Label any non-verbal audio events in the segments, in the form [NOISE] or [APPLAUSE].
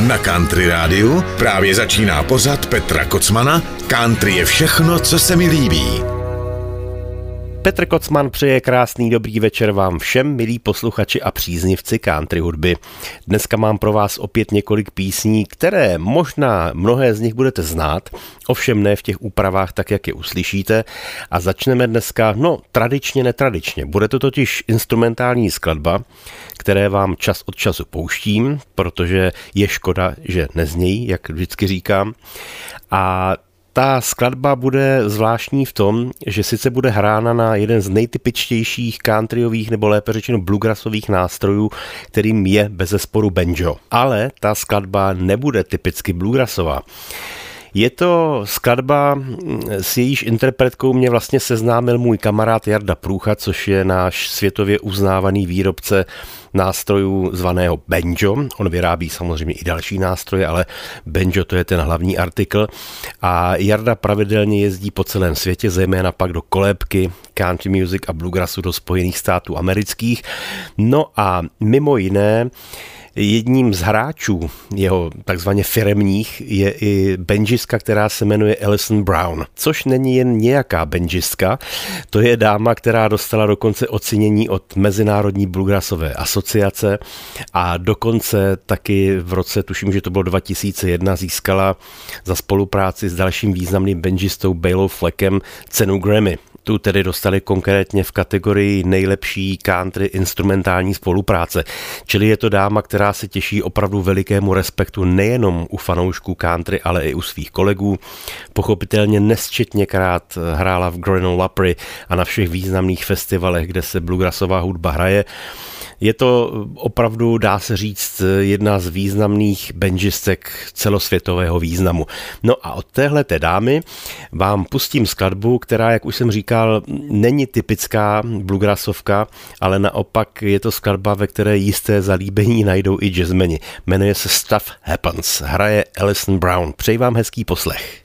Na Country Rádiu právě začíná pořad Petra Kocmana Country je všechno, co se mi líbí. Petr Kocman přeje krásný dobrý večer vám všem, milí posluchači a příznivci country hudby. Dneska mám pro vás opět několik písní, které možná mnohé z nich budete znát, ovšem ne v těch úpravách tak, jak je uslyšíte. A začneme dneska, no, tradičně, netradičně. Bude to totiž instrumentální skladba, které vám čas od času pouštím, protože je škoda, že neznějí, jak vždycky říkám. A ta skladba bude zvláštní v tom, že sice bude hrána na jeden z nejtypičtějších countryových nebo lépe řečeno bluegrassových nástrojů, kterým je bez zesporu banjo. Ale ta skladba nebude typicky bluegrassová. Je to skladba, s jejíž interpretkou mě vlastně seznámil můj kamarád Jarda Průcha, což je náš světově uznávaný výrobce nástrojů zvaného banjo. On vyrábí samozřejmě i další nástroje, ale banjo to je ten hlavní artikl. A Jarda pravidelně jezdí po celém světě, zejména pak do kolébky country music a bluegrassu do Spojených států amerických. No a mimo jiné Jedním z hráčů jeho takzvaně firemních je i benžistka, která se jmenuje Alison Brown, což není jen nějaká benžistka, to je dáma, která dostala dokonce ocenění od Mezinárodní bluegrassové asociace a dokonce taky v roce, tuším, že to bylo 2001, získala za spolupráci s dalším významným benžistou Bailou Fleckem cenu Grammy. Tu tedy dostali konkrétně v kategorii nejlepší country instrumentální spolupráce. Čili je to dáma, která se těší opravdu velikému respektu nejenom u fanoušků country, ale i u svých kolegů. Pochopitelně nesčetněkrát hrála v Grenoble Opry a na všech významných festivalech, kde se bluegrassová hudba hraje. Je to opravdu, dá se říct, jedna z významných benžistek celosvětového významu. No a od téhle té dámy vám pustím skladbu, která, jak už jsem říkal, není typická bluegrassovka, ale naopak je to skladba, ve které jisté zalíbení najdou i jazzmeni. Jmenuje se Stuff Happens. Hraje Alison Brown. Přeji vám hezký poslech.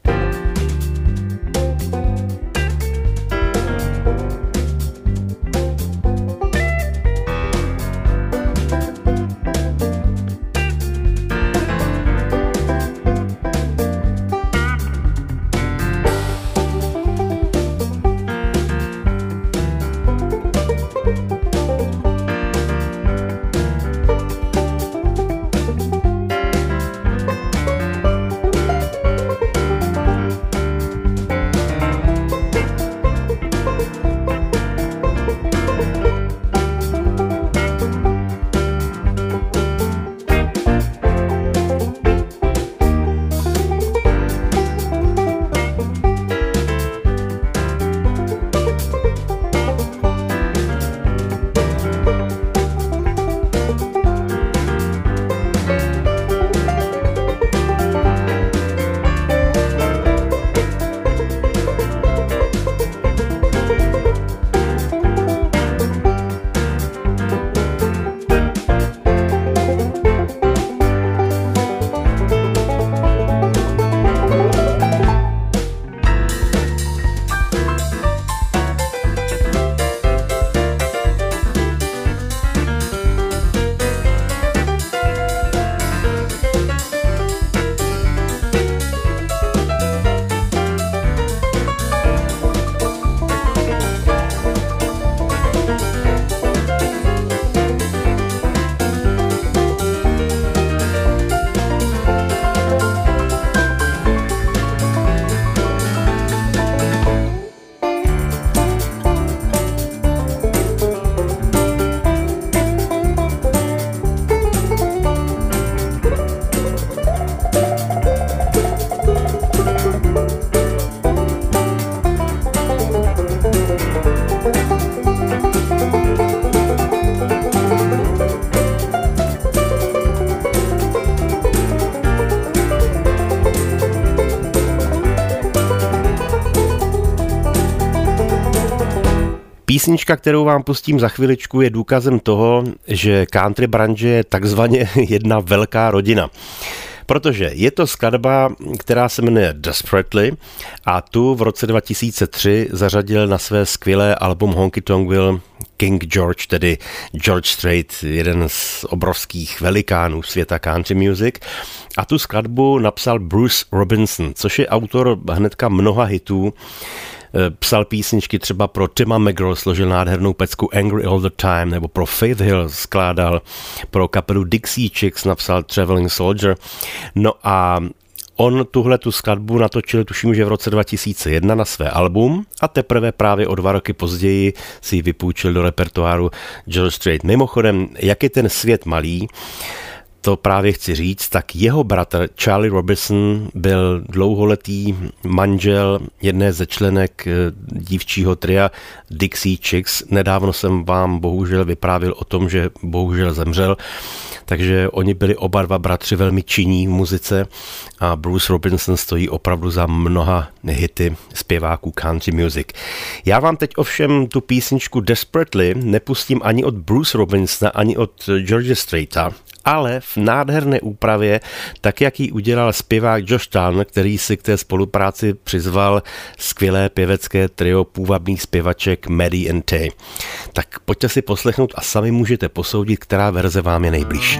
Písnička, kterou vám pustím za chviličku, je důkazem toho, že country branže je takzvaně [LAUGHS] jedna velká rodina. protože je to skladba, která se jmenuje Desperately a tu v roce 2003 zařadil na své skvělé album Honky Will King George, tedy George Strait, jeden z obrovských velikánů světa country music. A tu skladbu napsal Bruce Robinson, což je autor hnedka mnoha hitů. Eh, psal písničky třeba pro Tima McGraw, složil nádhernou pecku Angry All the Time, nebo pro Faith Hill skládal, pro kapelu Dixie Chicks napsal Traveling Soldier. No a On tuhle tu skladbu natočil, tuším, že v roce 2001 na své album a teprve právě o dva roky později si ji vypůjčil do repertoáru George Strait. Mimochodem, jak je ten svět malý, to právě chci říct, tak jeho bratr Charlie Robinson byl dlouholetý manžel jedné ze členek eh, dívčího tria Dixie Chicks. Nedávno jsem vám bohužel vyprávil o tom, že bohužel zemřel, takže oni byli oba dva bratři velmi činní v muzice a Bruce Robinson stojí opravdu za mnoha hity zpěváků country music. Já vám teď ovšem tu písničku Desperately nepustím ani od Bruce Robinsona, ani od George Straita, ale v nádherné úpravě, tak jak ji udělal zpěvák Josh Tan, který si k té spolupráci přizval skvělé pěvecké trio půvabných zpěvaček Maddie and Tay. Tak pojďte si poslechnout a sami můžete posoudit, která verze vám je nejbližší.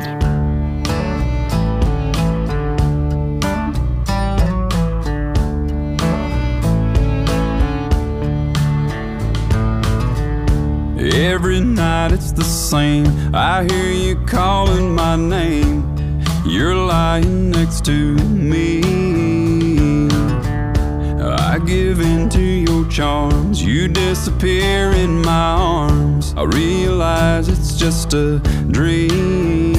Every night it's the same. I hear you calling my name. You're lying next to me. I give in to your charms. You disappear in my arms. I realize it's just a dream.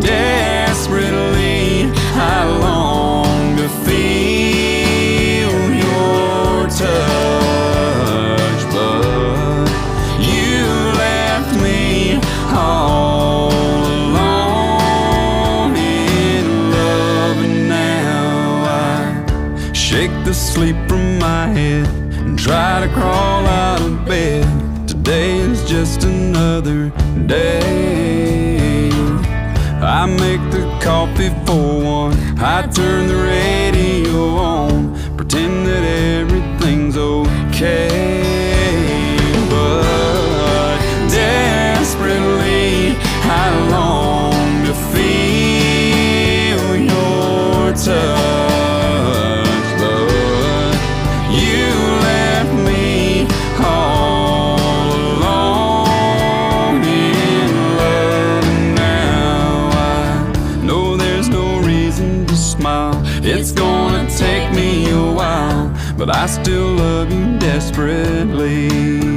Desperately, I long to feel your touch. Sleep from my head and try to crawl out of bed. Today is just another day. I make the coffee for one, I turn the radio on, pretend that everything's okay. But desperately, I long to feel your touch. But I still love you desperately.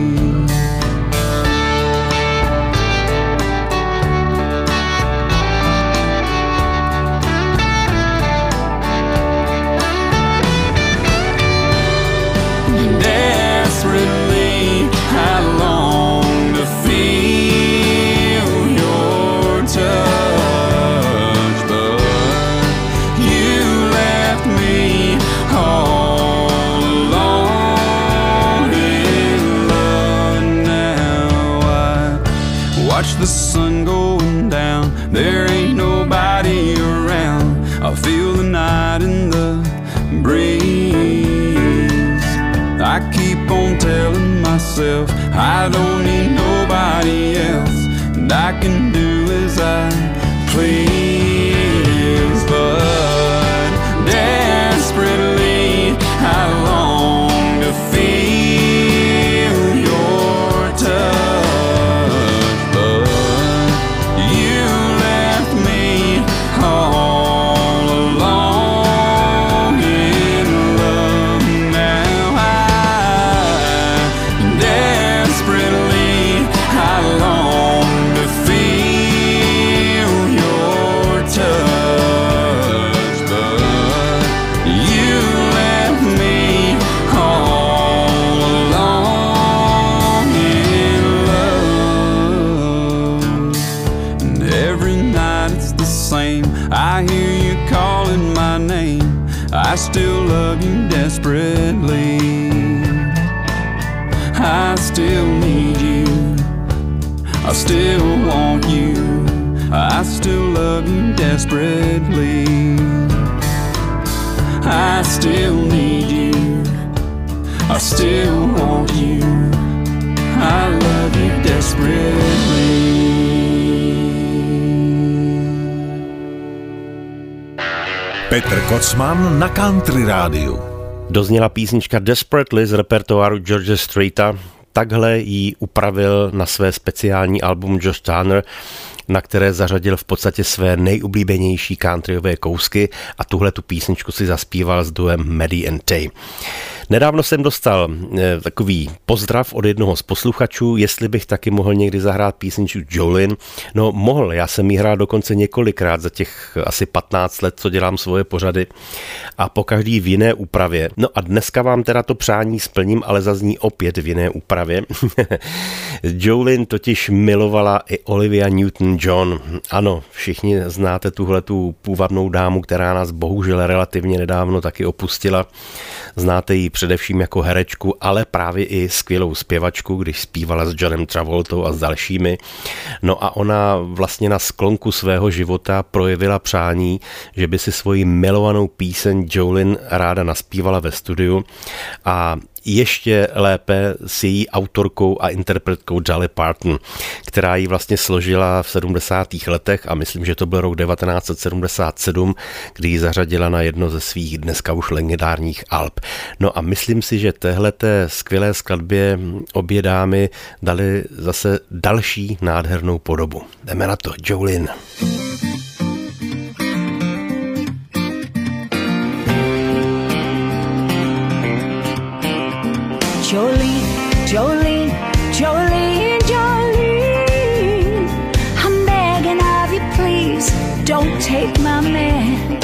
I don't need nobody else, and I can do as I please. Kocman na Country Rádiu. Dozněla písnička Desperately z repertoáru George Straita. Takhle ji upravil na své speciální album Josh Turner na které zařadil v podstatě své nejoblíbenější countryové kousky a tuhle tu písničku si zaspíval s duem Maddie and Tay. Nedávno jsem dostal eh, takový pozdrav od jednoho z posluchačů, jestli bych taky mohl někdy zahrát písničku Jolin. No mohl, já jsem ji hrál dokonce několikrát za těch asi 15 let, co dělám svoje pořady a po každý v jiné úpravě. No a dneska vám teda to přání splním, ale zazní opět v jiné úpravě. [LAUGHS] Jolin totiž milovala i Olivia Newton-John. Ano, všichni znáte tuhle tu půvabnou dámu, která nás bohužel relativně nedávno taky opustila. Znáte ji především jako herečku, ale právě i skvělou zpěvačku, když zpívala s Johnem Travoltou a s dalšími. No a ona vlastně na sklonku svého života projevila přání, že by si svoji milovanou píseň Jolin ráda naspívala ve studiu a ještě lépe s její autorkou a interpretkou Jolly Parton, která ji vlastně složila v 70. letech a myslím, že to byl rok 1977, kdy ji zařadila na jedno ze svých dneska už legendárních alb. No a myslím si, že téhleté skvělé skladbě obě dámy dali zase další nádhernou podobu. Jdeme na to, Jolin. Jolene, Jolene, Jolene, Jolene. I'm begging of you, please don't take my man.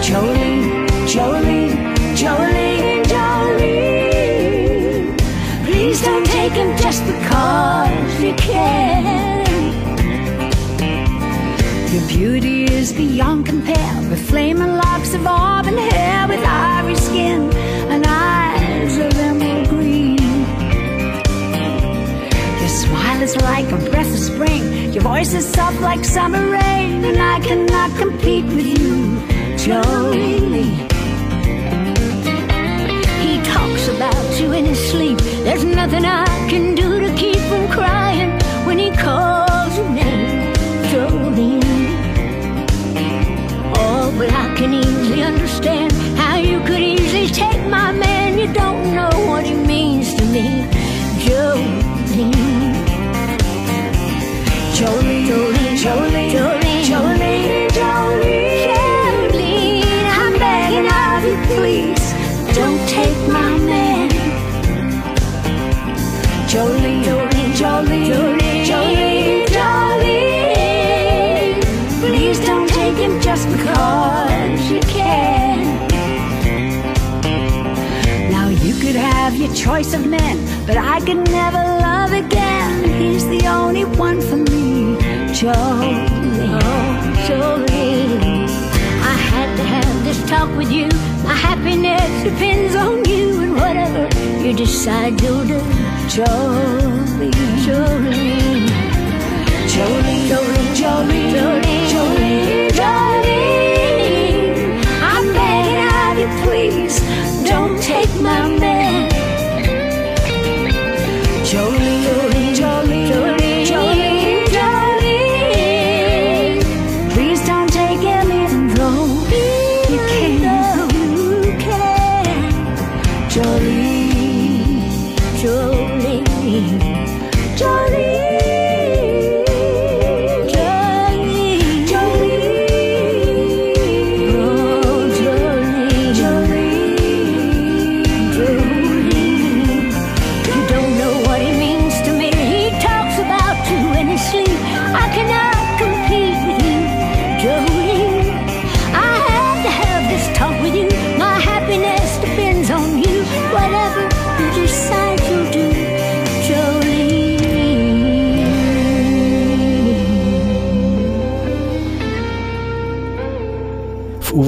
Jolene, Jolene, Jolene, Jolene. Please don't take him just because you can. Your beauty is beyond compare with flaming locks of auburn hair like a breath of spring. Your voice is soft like summer rain, and I cannot compete with you, Jolene He talks about you in his sleep. There's nothing I can do to keep from crying when he calls your name, Jolene. Oh, but I can easily understand choice of men, but I could never love again. He's the only one for me, Jolene. Oh, Jolene. I had to have this talk with you. My happiness depends on you and whatever you decide to do, Jolene. Jolene. Jolene, Jolene, Jolene, Jolene, Jolene, Jolene.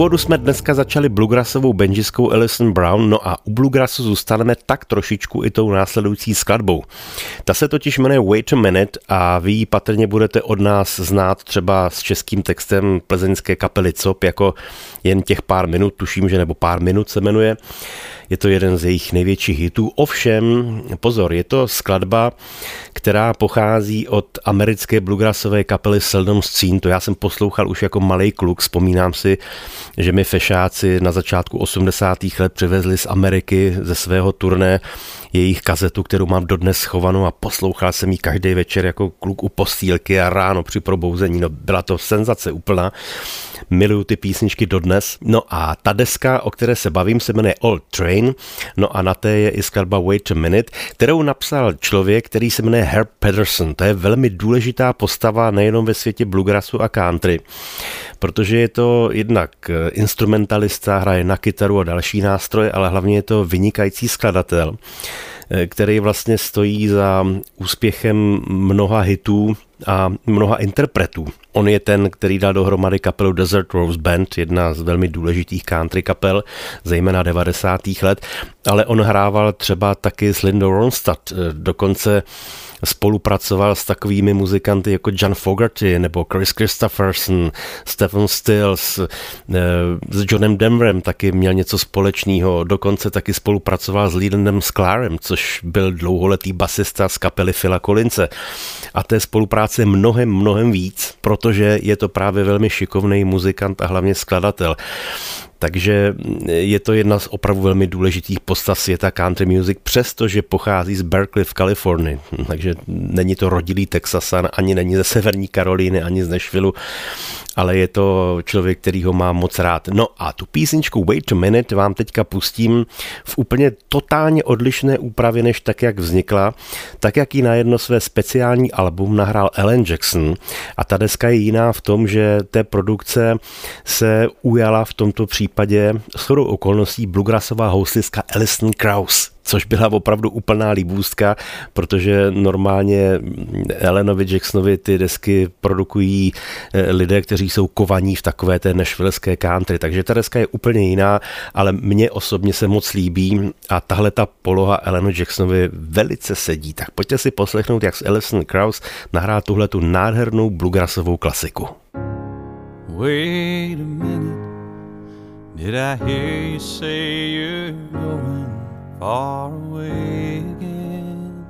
Úvodu jsme dneska začali bluegrassovou benžiskou Alison Brown, no a u bluegrassu zůstaneme tak trošičku i tou následující skladbou. Ta se totiž jmenuje Wait a Minute a vy ji patrně budete od nás znát třeba s českým textem plzeňské kapely COP jako jen těch pár minut, tuším, že nebo pár minut se jmenuje. Je to jeden z jejich největších hitů. Ovšem, pozor, je to skladba, která pochází od americké bluegrassové kapely Seldom Scene. To já jsem poslouchal už jako malý kluk. Vzpomínám si, že mi fešáci na začátku 80. let přivezli z Ameriky ze svého turné jejich kazetu, kterou mám dodnes schovanou a poslouchal jsem ji každý večer jako kluk u postýlky a ráno při probouzení. No, byla to senzace úplná. Miluju ty písničky dodnes. No a ta deska, o které se bavím, se jmenuje Old Train. No a na té je i skladba Wait a Minute, kterou napsal člověk, který se jmenuje Herb Pedersen. To je velmi důležitá postava nejenom ve světě bluegrassu a country, protože je to jednak instrumentalista, hraje na kytaru a další nástroje, ale hlavně je to vynikající skladatel který vlastně stojí za úspěchem mnoha hitů a mnoha interpretů. On je ten, který dal dohromady kapelu Desert Rose Band, jedna z velmi důležitých country kapel, zejména 90. let, ale on hrával třeba taky s Lindou Ronstadt, dokonce spolupracoval s takovými muzikanty jako John Fogerty nebo Chris Christopherson, Stephen Stills, eh, s Johnem Denverem taky měl něco společného, dokonce taky spolupracoval s Lelandem Sklarem, což byl dlouholetý basista z kapely Phila Collinse. A té spolupráce mnohem, mnohem víc, protože je to právě velmi šikovný muzikant a hlavně skladatel. Takže je to jedna z opravdu velmi důležitých postav světa country music, přestože pochází z Berkeley v Kalifornii. Takže není to rodilý Texasan, ani není ze Severní Karolíny, ani z Nashville, ale je to člověk, který ho má moc rád. No a tu písničku Wait a Minute vám teďka pustím v úplně totálně odlišné úpravě, než tak, jak vznikla, tak, jak ji na jedno své speciální album nahrál Ellen Jackson. A ta deska je jiná v tom, že té produkce se ujala v tomto případě shodou okolností bluegrassová houslistka Alison Krauss což byla opravdu úplná líbůstka, protože normálně Elenovi Jacksonovi ty desky produkují eh, lidé, kteří jsou kovaní v takové té nešvilské country, takže ta deska je úplně jiná, ale mně osobně se moc líbí a tahle ta poloha Elenu Jacksonovi velice sedí. Tak pojďte si poslechnout, jak s Alison Krauss nahrál tuhle tu nádhernou bluegrassovou klasiku. Wait a minute, did I hear you say you're going far away again.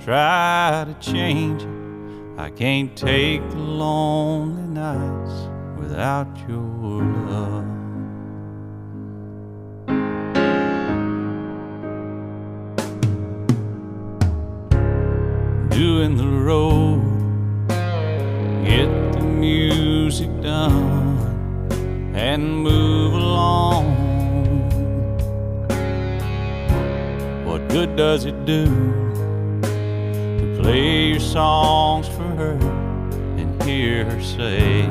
Try to change it. I can't take the lonely nights without your love. Doing the road, get the music done, and move along. What good does it do to play your songs for her and hear her say,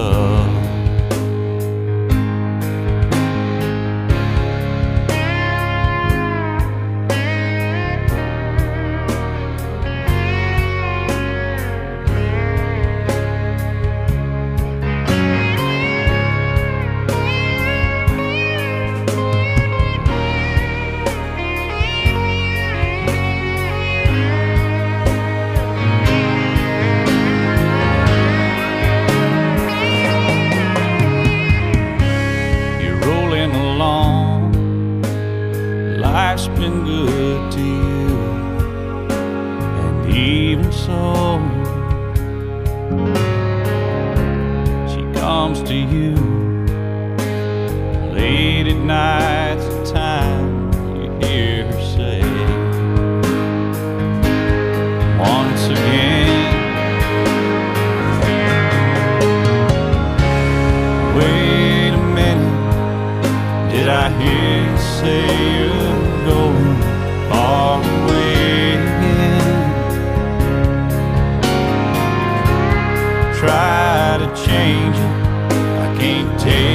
love.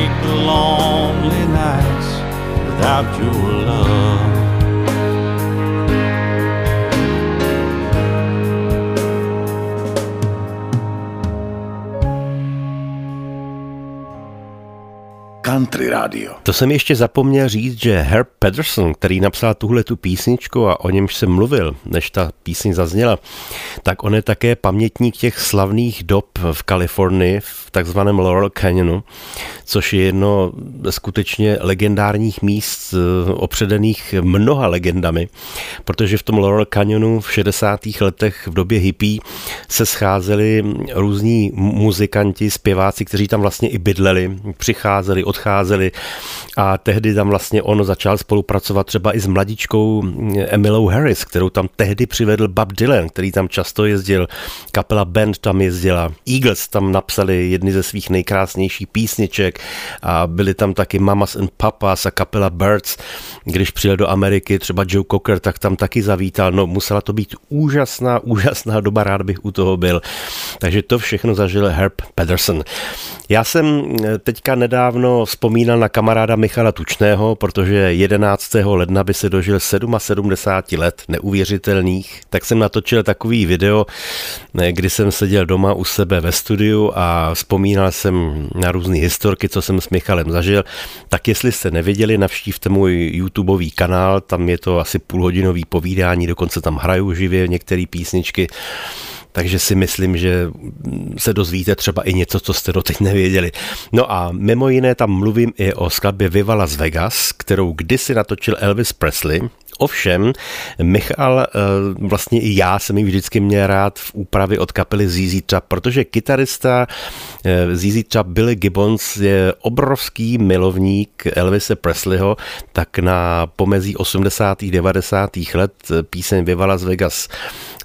Take the lonely nights without your love. Country Radio. To jsem ještě zapomněl říct, že Herb Pedersen, který napsal tuhle tu písničku a o němž jsem mluvil, než ta píseň zazněla, tak on je také pamětník těch slavných dob v Kalifornii, v takzvaném Laurel Canyonu, což je jedno skutečně legendárních míst eh, opředených mnoha legendami, protože v tom Laurel Canyonu v 60. letech v době hippie se scházeli různí muzikanti, zpěváci, kteří tam vlastně i bydleli, přicházeli, odcházeli a tehdy tam vlastně on začal spolupracovat třeba i s mladičkou Emilou Harris, kterou tam tehdy přivedl Bob Dylan, který tam často jezdil, kapela Band tam jezdila, Eagles tam napsali jedny ze svých nejkrásnějších písniček a byli tam taky Mamas and Papas a kapela Birds. Když přijel do Ameriky třeba Joe Cocker, tak tam taky zavítal. No musela to být úžasná, úžasná doba, rád bych u toho byl. Takže to všechno zažil Herb Pedersen. Já jsem teďka nedávno vzpomínal na kamaráda Michala Tučného, protože 11. ledna by se dožil 77 let, neuvěřitelných, tak jsem natočil takový video, kdy jsem seděl doma u sebe ve studiu a vzpomínal jsem na různé historky, co jsem s Michalem zažil. Tak jestli jste neviděli, navštívte můj YouTubeový kanál, tam je to asi půlhodinový povídání, dokonce tam hraju živě některé písničky takže si myslím, že se dozvíte třeba i něco, co jste doteď nevěděli. No a mimo jiné tam mluvím i o skladbě Viva Las Vegas, kterou kdysi natočil Elvis Presley, Ovšem, Michal, eh, vlastně i já jsem ji vždycky měl rád v úpravě od kapely ZZ Top, protože kytarista eh, ZZ Top Billy Gibbons je obrovský milovník Elvise Presleyho, tak na pomezí 80. 90. let píseň Viva Las Vegas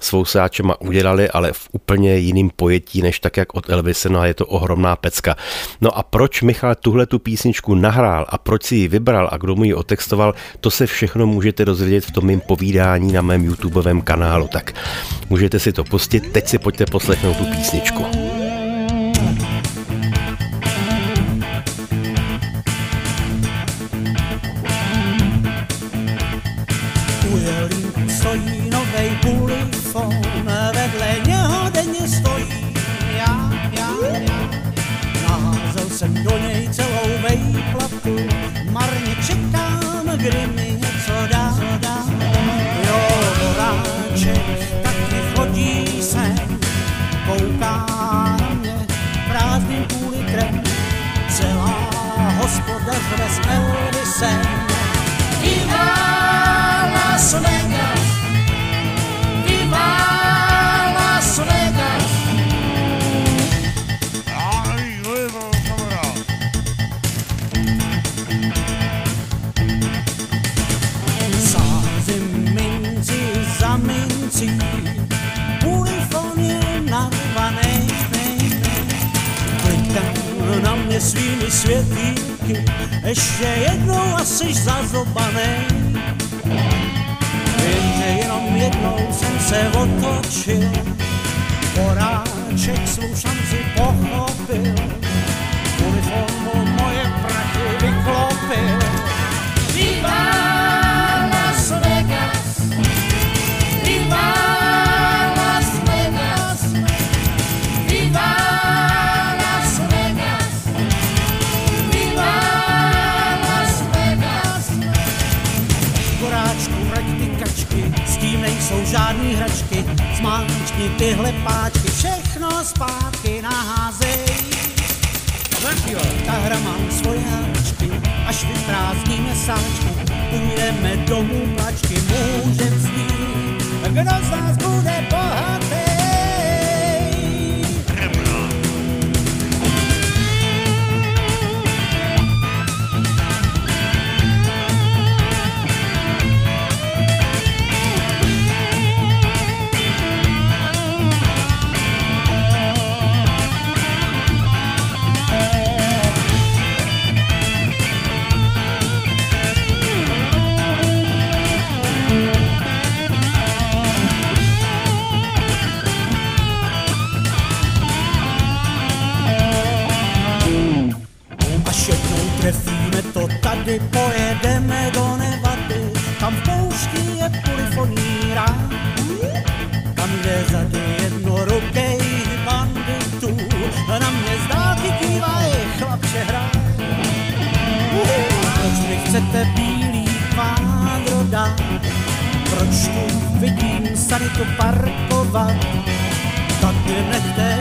svou sáčema udělali, ale v úplně jiným pojetí, než tak, jak od Elvise, no je to ohromná pecka. No a proč Michal tuhle tu písničku nahrál a proč si ji vybral a kdo mu ji otextoval, to se všechno můžete dozvědět v tom mým povídání na mém YouTubeovém kanálu. Tak můžete si to pustit, teď si pojďte poslechnout tu písničku. Svými světýky, ještě jednou asi zazobanej. Vím, že jenom jednou jsem se otočil, poráček svou šanci pochopil, zmáčkni tyhle páčky, všechno zpátky naházej. Ta hra má svoje háčky, až vyprázdníme sáčky, půjdeme domů plačky, může vznít, kdo z nás bude bohatý. كنت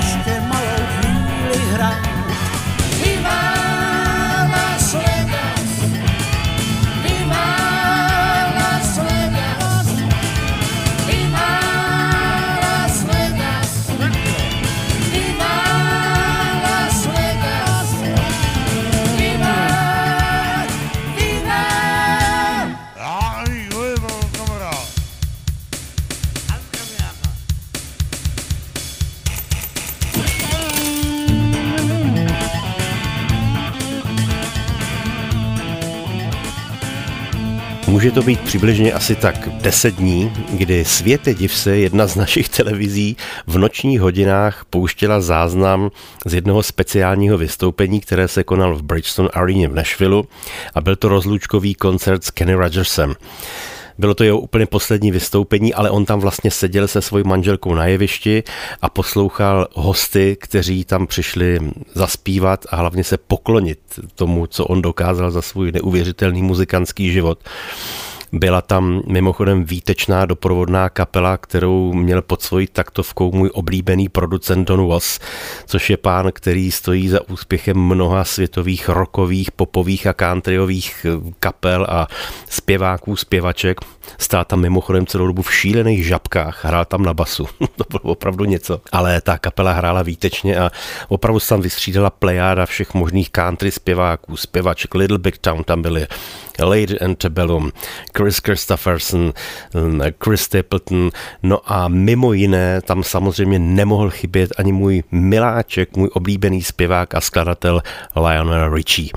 Může to být přibližně asi tak 10 dní, kdy Světe div se, jedna z našich televizí, v nočních hodinách pouštěla záznam z jednoho speciálního vystoupení, které se konal v Bridgestone Arena v Nashville a byl to rozlučkový koncert s Kenny Rogersem. Bylo to jeho úplně poslední vystoupení, ale on tam vlastně seděl se svojí manželkou na jevišti a poslouchal hosty, kteří tam přišli zaspívat a hlavně se poklonit tomu, co on dokázal za svůj neuvěřitelný muzikantský život. Byla tam mimochodem výtečná doprovodná kapela, kterou měl pod svojí taktovkou můj oblíbený producent Don Was, což je pán, který stojí za úspěchem mnoha světových rockových, popových a countryových kapel a zpěváků, zpěvaček. Stál tam mimochodem celou dobu v šílených žabkách, hrál tam na basu. [LAUGHS] to bylo opravdu něco. Ale ta kapela hrála výtečně a opravdu se tam vystřídala plejáda všech možných country zpěváků, zpěvaček. Little Big Town tam byly, Lady Antebellum, Chris Christopherson, Chris Stapleton, no a mimo jiné tam samozřejmě nemohl chybět ani můj miláček, můj oblíbený zpěvák a skladatel Lionel Richie.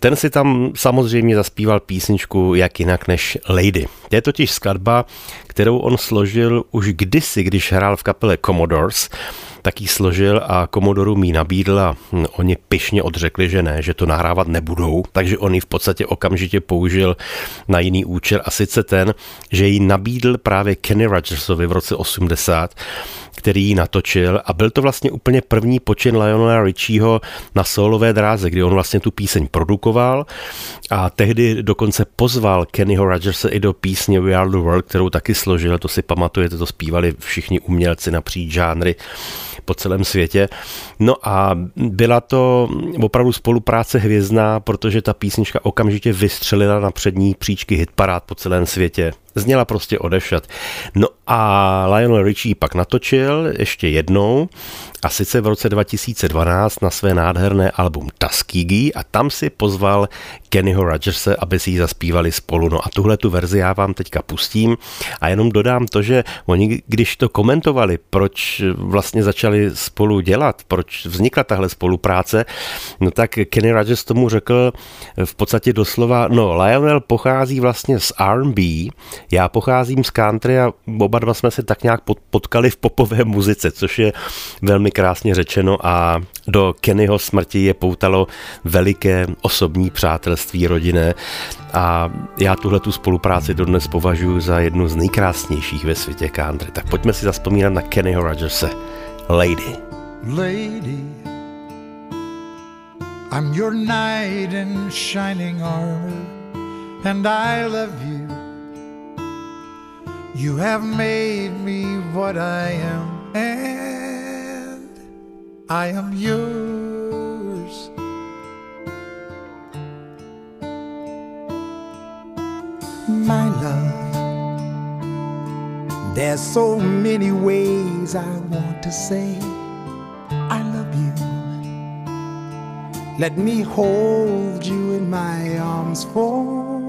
Ten si tam samozřejmě zaspíval písničku jak jinak než Lady. To totiž skladba, kterou on složil už kdysi, když hrál v kapele Commodores, tak ji složil a Komodoru mi nabídl a hm, oni pyšně odřekli, že ne, že to nahrávat nebudou, takže on ji v podstatě okamžitě použil na jiný účel. A sice ten, že ji nabídl právě Kenny Rogersovi v roce 80, který ji natočil. A byl to vlastně úplně první počin Lionela Richieho na solové dráze, kdy on vlastně tu píseň produkoval. A tehdy dokonce pozval Kennyho Rogersa i do písně We Are The World, kterou taky složil, to si pamatujete, to zpívali všichni umělci napříč žánry po celém světě. No a byla to opravdu spolupráce hvězdná, protože ta písnička okamžitě vystřelila na přední příčky hitparád po celém světě. Zněla prostě odešat. No a Lionel Richie pak natočil ještě jednou a sice v roce 2012 na své nádherné album Tuskegee a tam si pozval Kennyho Rogerse, aby si ji zaspívali spolu. No a tuhle tu verzi já vám teďka pustím a jenom dodám to, že oni, když to komentovali, proč vlastně začali spolu dělat, proč vznikla tahle spolupráce, no tak Kenny Rogers tomu řekl v podstatě doslova, no Lionel pochází vlastně z R&B, já pocházím z country a oba dva jsme se tak nějak potkali v popové muzice, což je velmi krásně řečeno a do Kennyho smrti je poutalo veliké osobní přátelství rodinné a já tuhle tu spolupráci dodnes považuji za jednu z nejkrásnějších ve světě country. Tak pojďme si zaspomínat na Kennyho Rogerse. Lady. Lady, I'm your knight in shining armor, and I love you. You have made me what I am, and I am yours. My love, there's so many ways I want to say I love you. Let me hold you in my arms for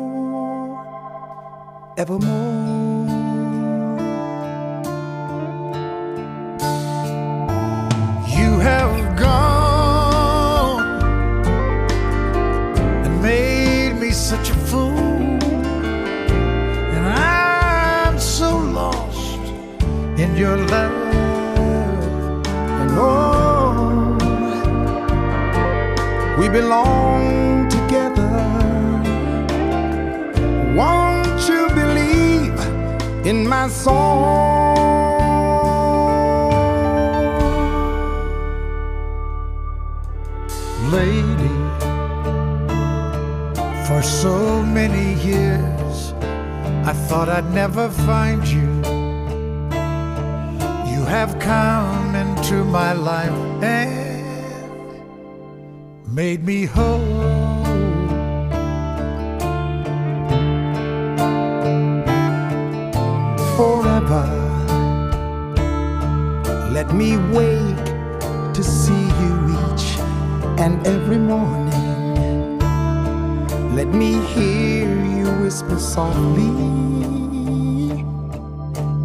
softly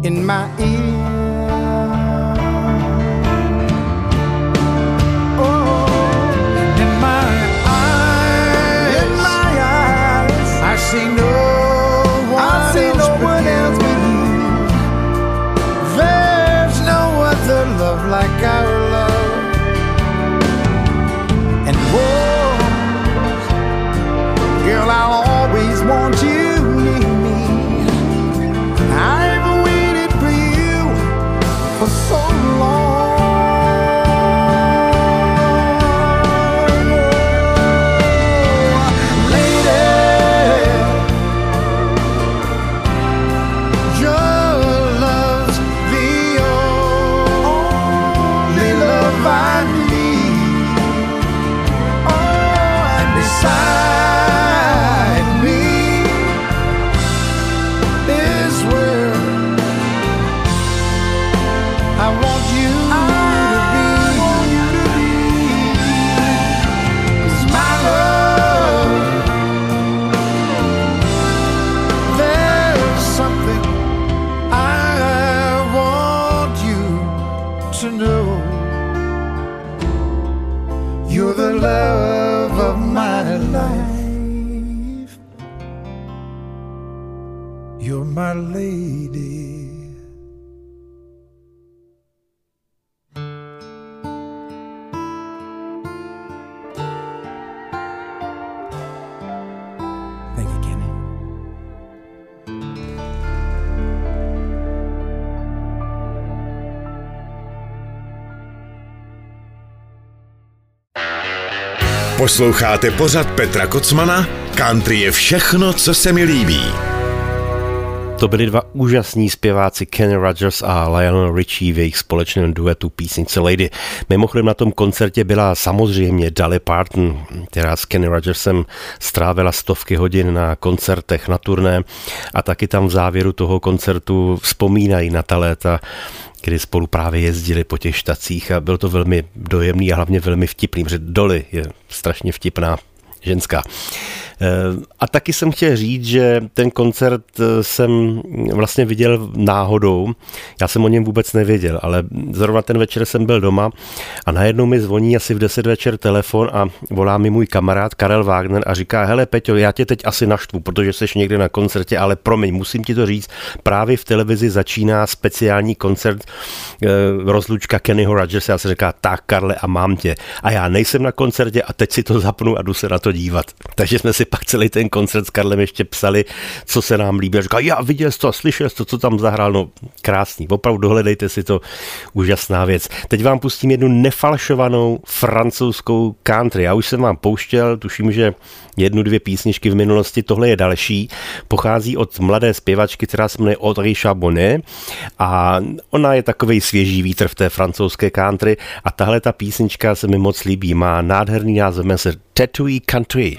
in my ear. Posloucháte pořad Petra Kocmana? Country je všechno, co se mi líbí. To byli dva úžasní zpěváci Kenny Rogers a Lionel Richie v jejich společném duetu písnice Lady. Mimochodem na tom koncertě byla samozřejmě Dolly Parton, která s Kenny Rogersem strávila stovky hodin na koncertech, na turné a taky tam v závěru toho koncertu vzpomínají na ta léta, kdy spolu právě jezdili po těch štacích a byl to velmi dojemný a hlavně velmi vtipný, protože Dolly je strašně vtipná ženská. Eh, A taky jsem chtěl říct, že ten koncert eh, jsem vlastně viděl náhodou. Já jsem o něm vůbec nevěděl, ale zrovna ten večer jsem byl doma a najednou mi zvoní asi v 10 večer telefon a volá mi můj kamarád Karel Wagner a říká, hele Peťo, já tě teď asi naštvu, protože jsi někde na koncertě, ale promiň, musím ti to říct, právě v televizi začíná speciální koncert eh, rozlučka Kennyho Rogers. Já se říká, tak Karle, a mám tě. A já nejsem na koncertě a teď si to zapnu a jdu se na to dívat. Takže jsme si pak celý ten koncert s Karlem ještě psali, co se nám líbí. A říká, já viděl jsi to, slyšel jsi to, co tam zahrál, no krásný, opravdu dohledejte si to, úžasná věc. Teď vám pustím jednu nefalšovanou francouzskou country. Já už jsem vám pouštěl, tuším, že jednu, dvě písničky v minulosti, tohle je další. Pochází od mladé zpěvačky, která se jmenuje Audrey Chabonet a ona je takový svěží vítr v té francouzské country a tahle ta písnička se mi moc líbí. Má nádherný název, jmenuje se Tattoo Country.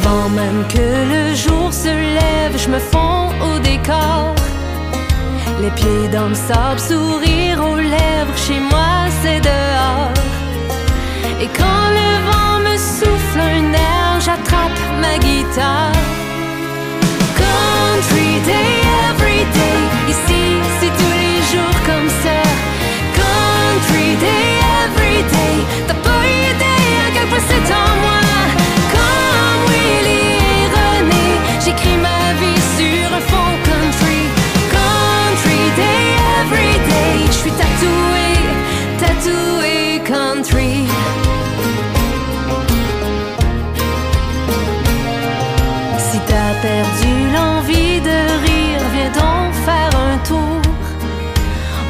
Avant même que le jour se lève, je me fonds au décor. Les pieds dans le sable, sourire aux lèvres, chez moi c'est dehors. Et quand le vent me souffle un air, j'attrape ma guitare. Country day, every day, ici c'est tous les jours comme ça. Country day, every day, t'as pas idée à quel point c'est en moi. Si t'as perdu l'envie de rire, viens donc faire un tour.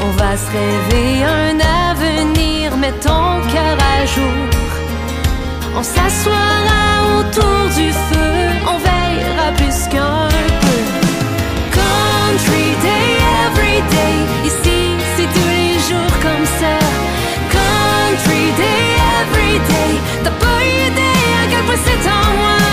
On va se rêver un avenir, mets ton cœur à jour. On s'assoira autour du feu, on veillera plus qu'un. every day, every day. The boy birthday I got was it on one.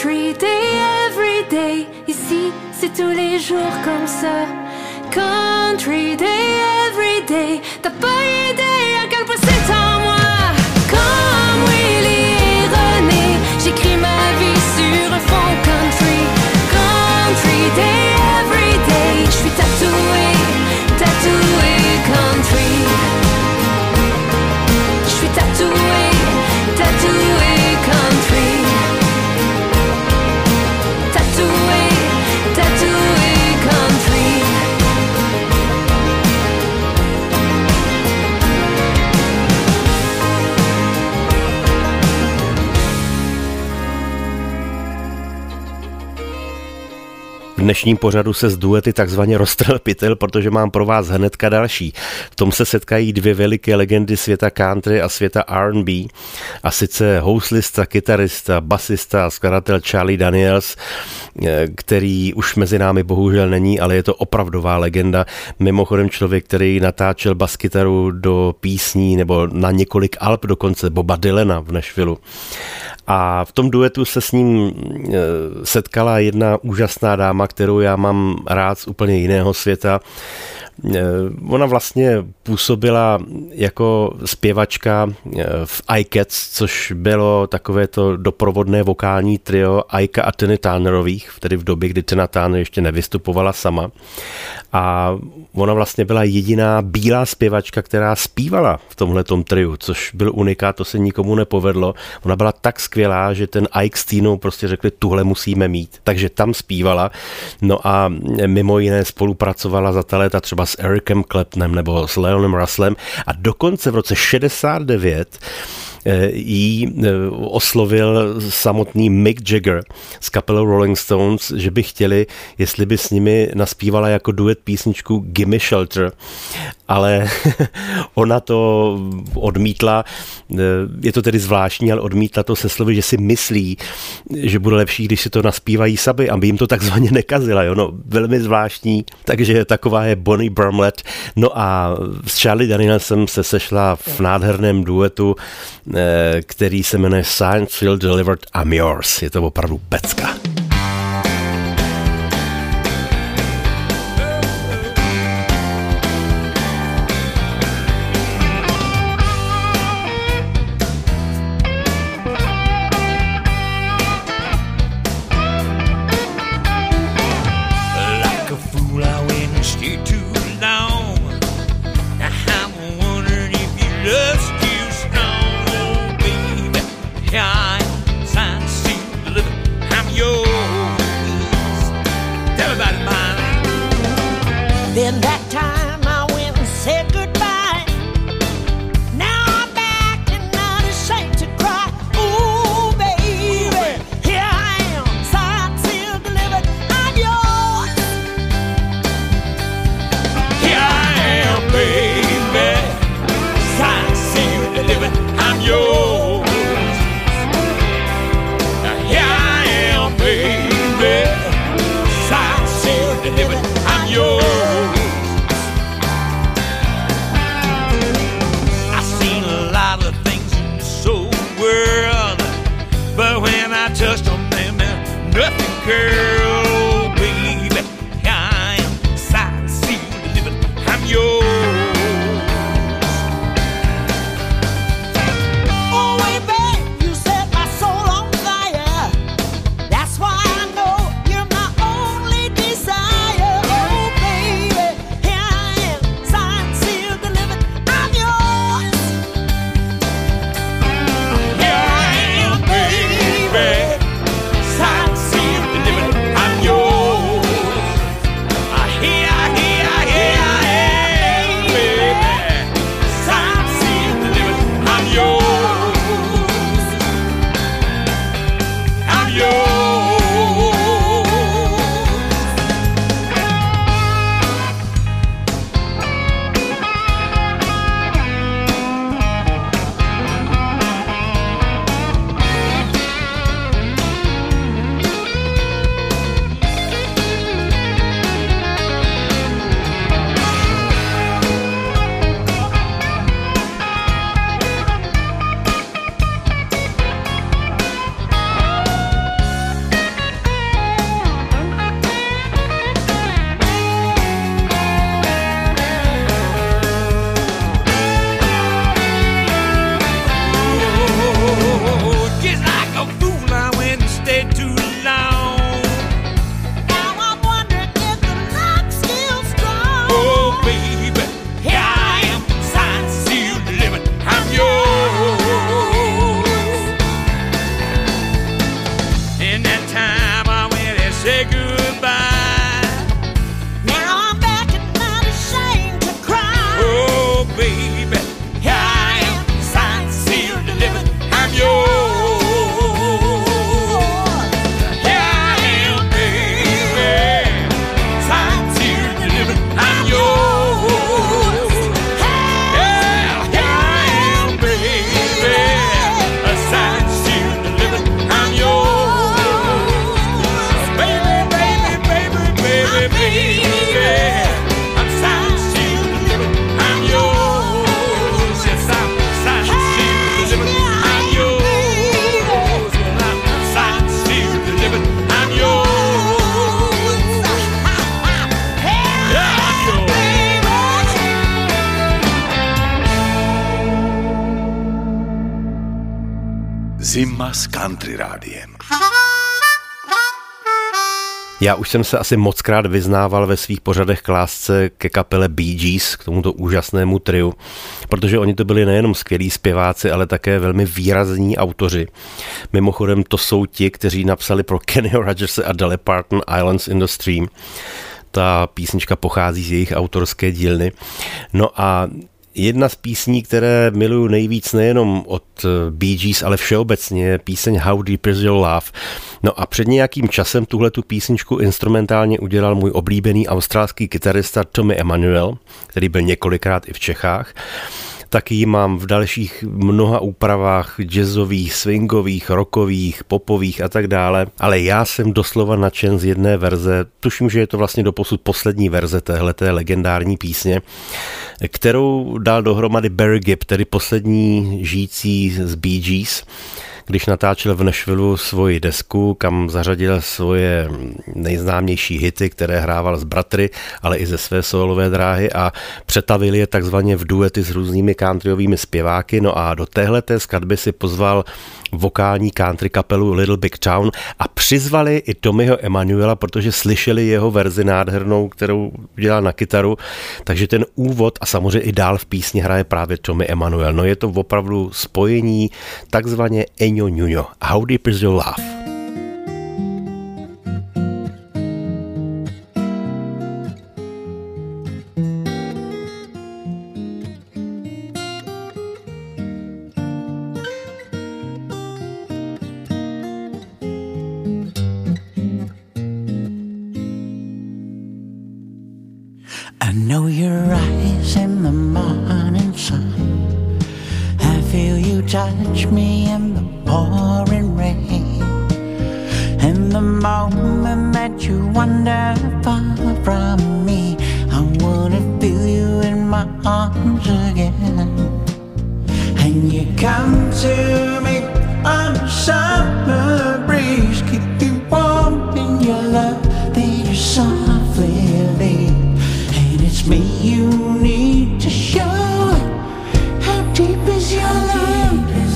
Country day, every day. Ici, c'est tous les jours comme ça. Country day, every day. T'as pas idée à quel point c'est en dnešním pořadu se z duety takzvaně roztrhl protože mám pro vás hnedka další. V tom se setkají dvě veliké legendy světa country a světa R&B a sice houslista, kytarista, basista a skladatel Charlie Daniels, eh, který už mezi námi bohužel není, ale je to opravdová legenda. Mimochodem člověk, který natáčel baskytaru do písní nebo na několik alb dokonce Boba Dylana v Nashville. A v tom duetu se s ním eh, setkala jedna úžasná dáma, kterou já mám rád z úplně jiného světa. Eh, Ona vlastně působila jako zpěvačka eh, v iCats, což bylo takové to doprovodné vokální trio Aika a Tiny Turnerových, tedy v době, kdy Tina Turner ještě nevystupovala sama. A ona vlastně byla jediná bílá zpěvačka, která zpívala v tomhletom triu, což byl unikát, to se nikomu nepovedlo. Ona byla tak skvělá, že ten Ike s Tinou prostě řekli, tuhle musíme mít. Takže tam zpívala. No a mimo jiné spolupracovala za ta léta třeba s Ericem Claptonem nebo s Leonem Russellem. A dokonce v roce 69 eh, jí eh, oslovil samotný Mick Jagger z kapelou Rolling Stones, že by chtěli, jestli by s nimi naspívala jako duet písničku Gimme Shelter, ale [LAUGHS] ona to odmítla, eh, je to tedy zvláštní, ale odmítla to se slovy, že si myslí, že bude lepší, když si to naspívají sami, aby jim to takzvaně [LAUGHS] nekazila, jo? No, velmi zvláštní, takže taková je Bonnie Brumlett. No a s Charlie Danielsem se sešla v nádherném duetu, eh, který se jmenuje Science Field Delivered I'm Yours. Je to opravdu pecka. Girl. Já už jsem se asi mockrát vyznával ve svých pořadech k lásce ke kapele Bee Gees, k tomuto úžasnému triu, protože oni to byli nejenom skvělí zpěváci, ale také velmi výrazní autoři. Mimochodem to jsou ti, kteří napsali pro Kenny Rogers a Dolly Parton Islands in the Stream. Ta písnička pochází z jejich autorské dílny. No a Jedna z písní, které miluju nejvíc nejenom od eh, Bee Gees, ale všeobecně je píseň How Deep Is Your Love. No a před nějakým časem tuhle tu písničku instrumentálně udělal můj oblíbený australský kytarista Tommy Emanuel, který byl několikrát i v Čechách taky ji mám v dalších mnoha úpravách jazzových, swingových, rockových, popových a tak dále, ale já jsem doslova nadšen z jedné verze, tuším, že je to vlastně doposud poslední verze téhleté legendární písně, kterou dal dohromady Barry Gibb, tedy poslední žijící z Bee Gees když natáčel v Nashvilleu svoji desku, kam zařadil svoje nejznámější hity, které hrával z bratry, ale i ze své solové dráhy a přetavil je takzvaně v duety s různými countryovými zpěváky. No a do téhleté skladby si pozval vokální country kapelu Little Big Town a přizvali i Tommyho Emanuela, protože slyšeli jeho verzi nádhernou, kterou dělal na kytaru, takže ten úvod a samozřejmě i dál v písni hraje právě Tommy Emanuel. No je to opravdu spojení takzvaně Eňo Nuno. How deep is your love? judge me in the pouring rain. in the moment that you wander far from me, I wanna feel you in my arms again. And you come to me on a summer breeze, keep me warm in your love, then you softly leave. And it's me you need deep is your love?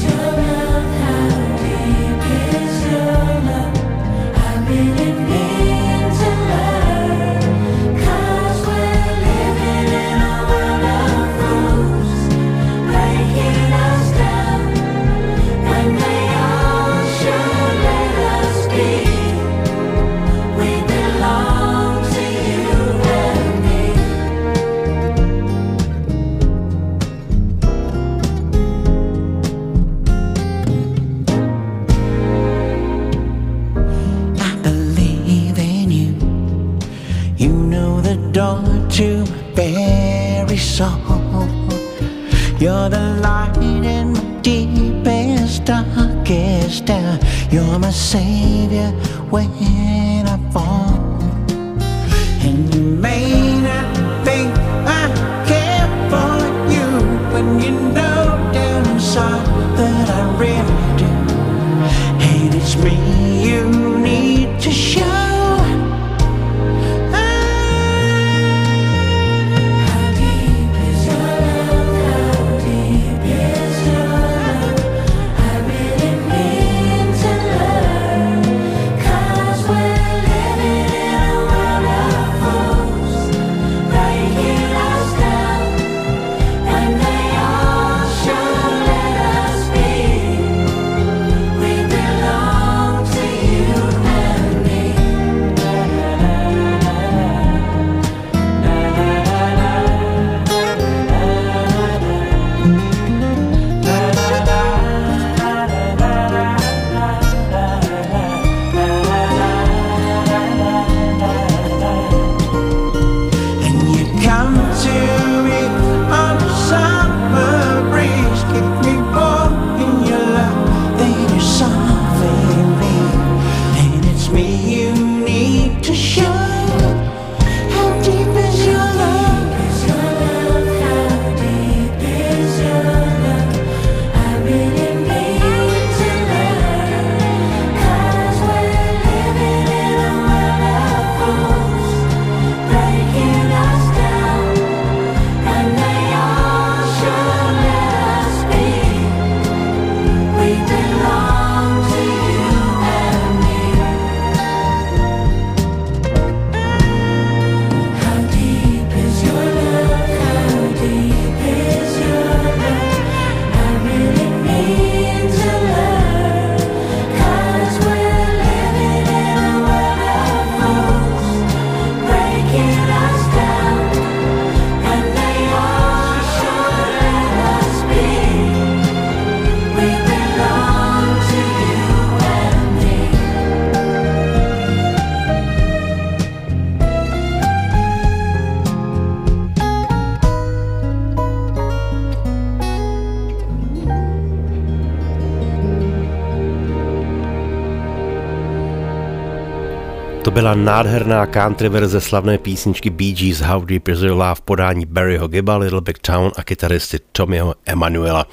Byla nádherná country verze slavné písničky Bee Gees How Deep Is Your Love v podání Barryho Gibba, Little Big Town a kytaristy Tommyho Emanuela.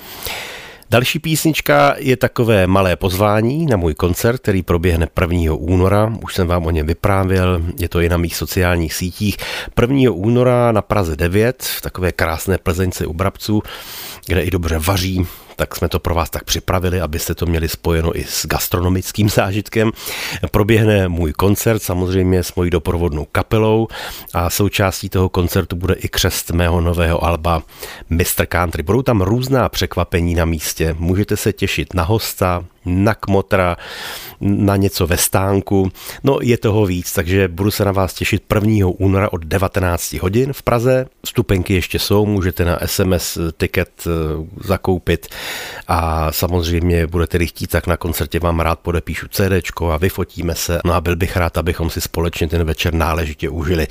Další písnička je takové malé pozvání na můj koncert, který proběhne 1. února. Už jsem vám o něm vyprávěl, je to i na mých sociálních sítích. 1. února na Praze 9, v takové krásné Plzeňce u Brabců, kde i dobře vaří, tak jsme to pro vás tak připravili, abyste to měli spojeno i s gastronomickým [LAUGHS] zážitkem. Proběhne můj koncert samozřejmě s mojí doprovodnou kapelou a součástí toho koncertu bude i křest mého nového alba Mr. Country. Budou tam různá překvapení na místě. Můžete se těšit na hosta, na kmotra, na něco ve stánku. No je toho víc, takže budu se na vás těšit 1. února od 19 hodin v Praze. Stupenky ještě jsou, můžete na SMS tiket eh, zakoupit a samozřejmě budete-li chtít, tak na koncertě vám rád podepíšu CD a vyfotíme se. No a byl bych rád, abychom si společně ten večer náležitě užili.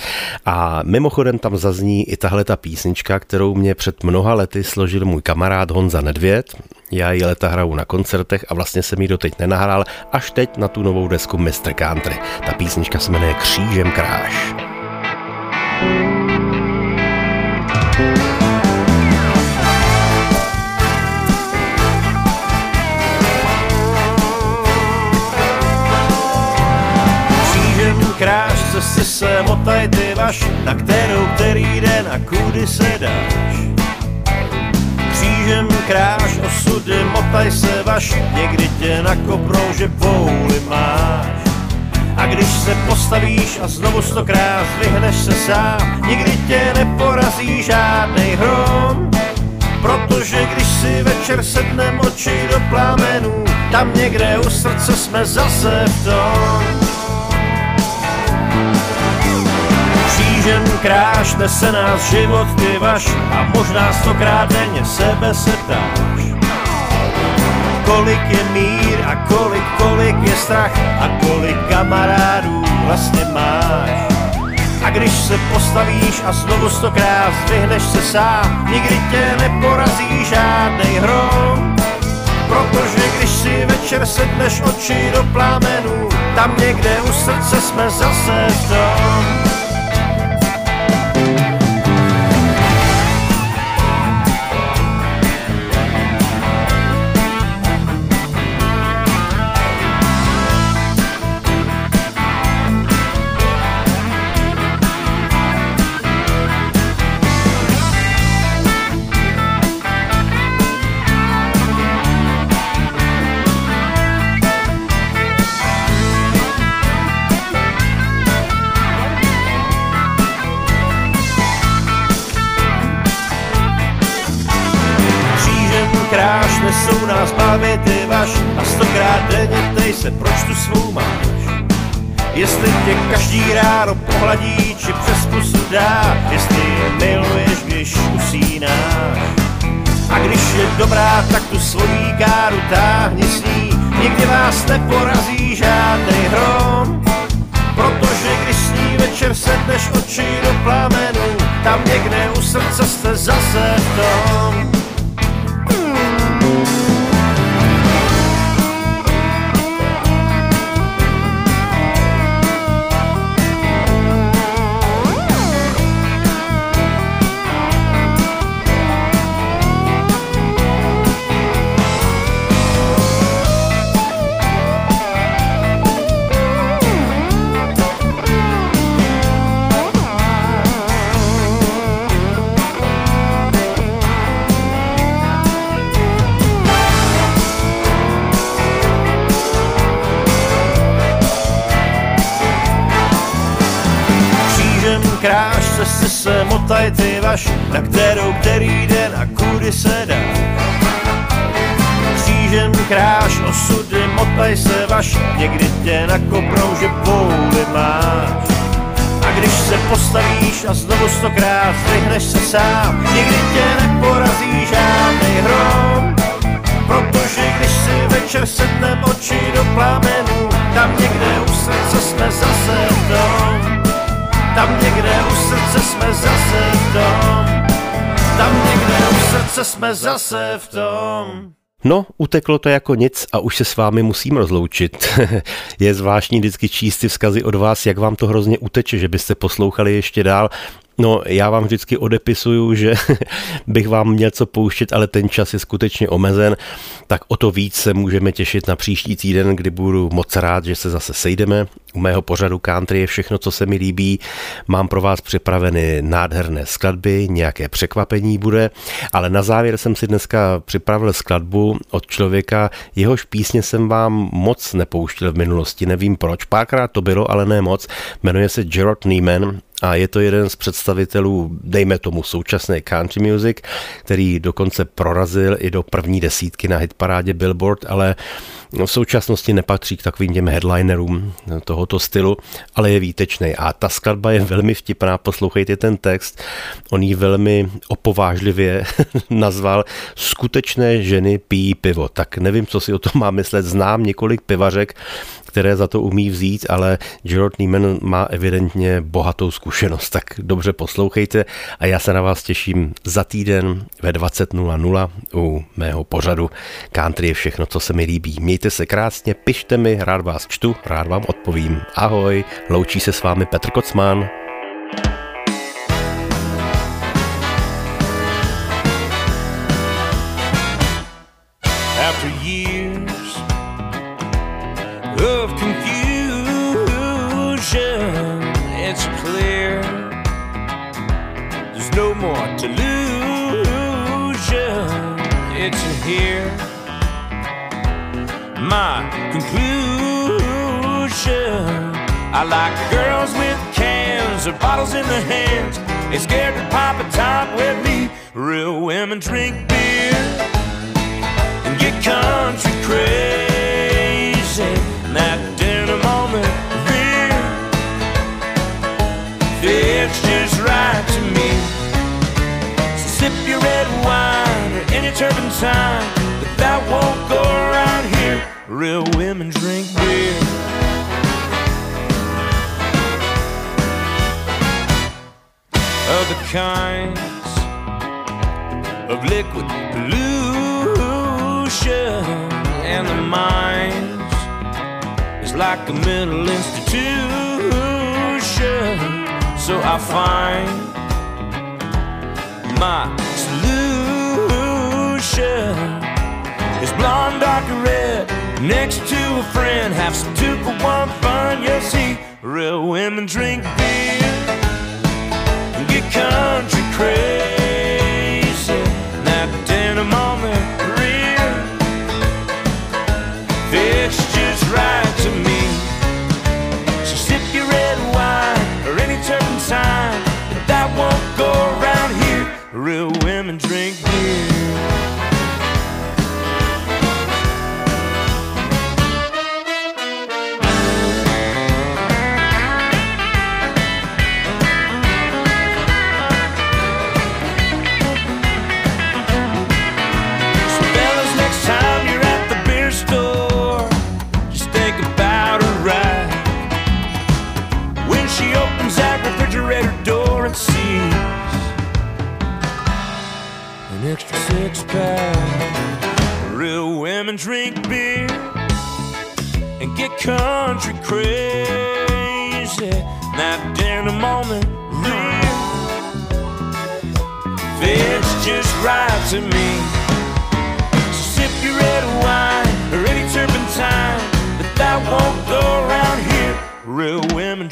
A mimochodem tam zazní i tahle ta písnička, kterou mě před mnoha lety složil můj kamarád Honza Nedvěd. Já ji leta hraju na koncertech a vlastně jsem ji doteď nenahrál, až teď na tu novou desku Mr. Country. Ta písnička se jmenuje Křížem kráž. Křížem kráž, cesty se motaj ty vaš, na kterou který den a kudy se dáš. Křížem kráž, osudy, motaj se vaš, někdy tě nakoprou, že vůli máš. A když se postavíš a znovu stokrát vyhneš se sám, nikdy tě neporazí žádnej hrom. Protože když si večer sednem oči do plámenů, tam někde u srdce jsme zase v tom. Křížem kráš nese nás život ty vaš a možná stokrát denně sebe se ptáš. Kolik je mír a kolik, kolik je strach a kolik kamarádů vlastně máš. A když se postavíš a znovu stokrát zdvihneš se sám, nikdy tě neporazí žádnej hrom. Protože když si večer sedneš oči do plámenů, tam někde u srdce jsme zase v tom. Bavit ty vaš a stokrát denně tej se, proč tu svou máš. Jestli tě každý ráno pohladí, či přes pusu dá, jestli je miluješ, když usínáš. A když je dobrá, tak tu svojí káru táhni s ní, nikdy vás neporazí žádný hrom. Protože když s ní večer sedneš oči do plamenu, tam někde u srdce jste zase v tom. cesty vaš, na kterou který den a kudy se dá. Křížem kráš osudy, motaj se vaš, někdy tě nakopnou, že pouly máš. A když se postavíš a znovu stokrát zdvihneš se sám, nikdy tě neporazí žádný hrom. Protože když si večer sednem oči do plamenu, tam někde u srdce jsme zase v tom. Tam někde u srdce jsme zase v tom. Tam někde u srdce jsme zase v tom. No, uteklo to jako nic a už se s vámi musím rozloučit. [LAUGHS] Je zvláštní vždycky číst ty vzkazy od vás, jak vám to hrozně uteče, že byste poslouchali ještě dál. No, já vám vždycky odepisuju, že [LAUGHS] bych vám měl co pouštět, ale ten čas je skutečně omezen, tak o to víc se můžeme těšit na příští týden, kdy budu moc rád, že se zase sejdeme. U mého pořadu country je všechno, co se mi líbí. Mám pro vás připraveny nádherné skladby, nějaké překvapení bude, ale na závěr jsem si dneska připravil skladbu od člověka, jehož písně jsem vám moc nepouštěl v minulosti, nevím proč, párkrát to bylo, ale ne moc. Jmenuje se Gerard Neiman a je to jeden z představitelů, dejme tomu, současné country music, který dokonce prorazil i do první desítky na hitparádě Billboard, ale v současnosti nepatří k takovým těm headlinerům tohoto stylu, ale je výtečný. A ta skladba je velmi vtipná, poslouchejte ten text. On ji velmi opovážlivě [LAUGHS] nazval Skutečné ženy pijí pivo. Tak nevím, co si o tom má myslet. Znám několik pivařek, které za to umí vzít, ale Gerard Neiman má evidentně bohatou zkušenost. Tak dobře poslouchejte a já se na vás těším za týden ve 20.00 u mého pořadu Country je všechno, co se mi líbí. Mějte se krásně, pište mi, rád vás čtu, rád vám odpovím. Ahoj, loučí se s vámi Petr Kocman. Or bottles in their hands. They scared to pop a top with me. Real women drink beer and get country crazy. And that dinner moment beer fits just right to me. So sip your red wine or any turpentine, but that won't go around here. Real women drink beer. Kinds of liquid pollution, and the mind is like a mental institution. So I find my solution is blonde, dark, and red. Next to a friend, have some two for one fun. You'll see real women drink beer country crazy. Country crazy. Denim on the rear fits just right to me. So sip your red wine or any turpentine, but that won't go around here. Real women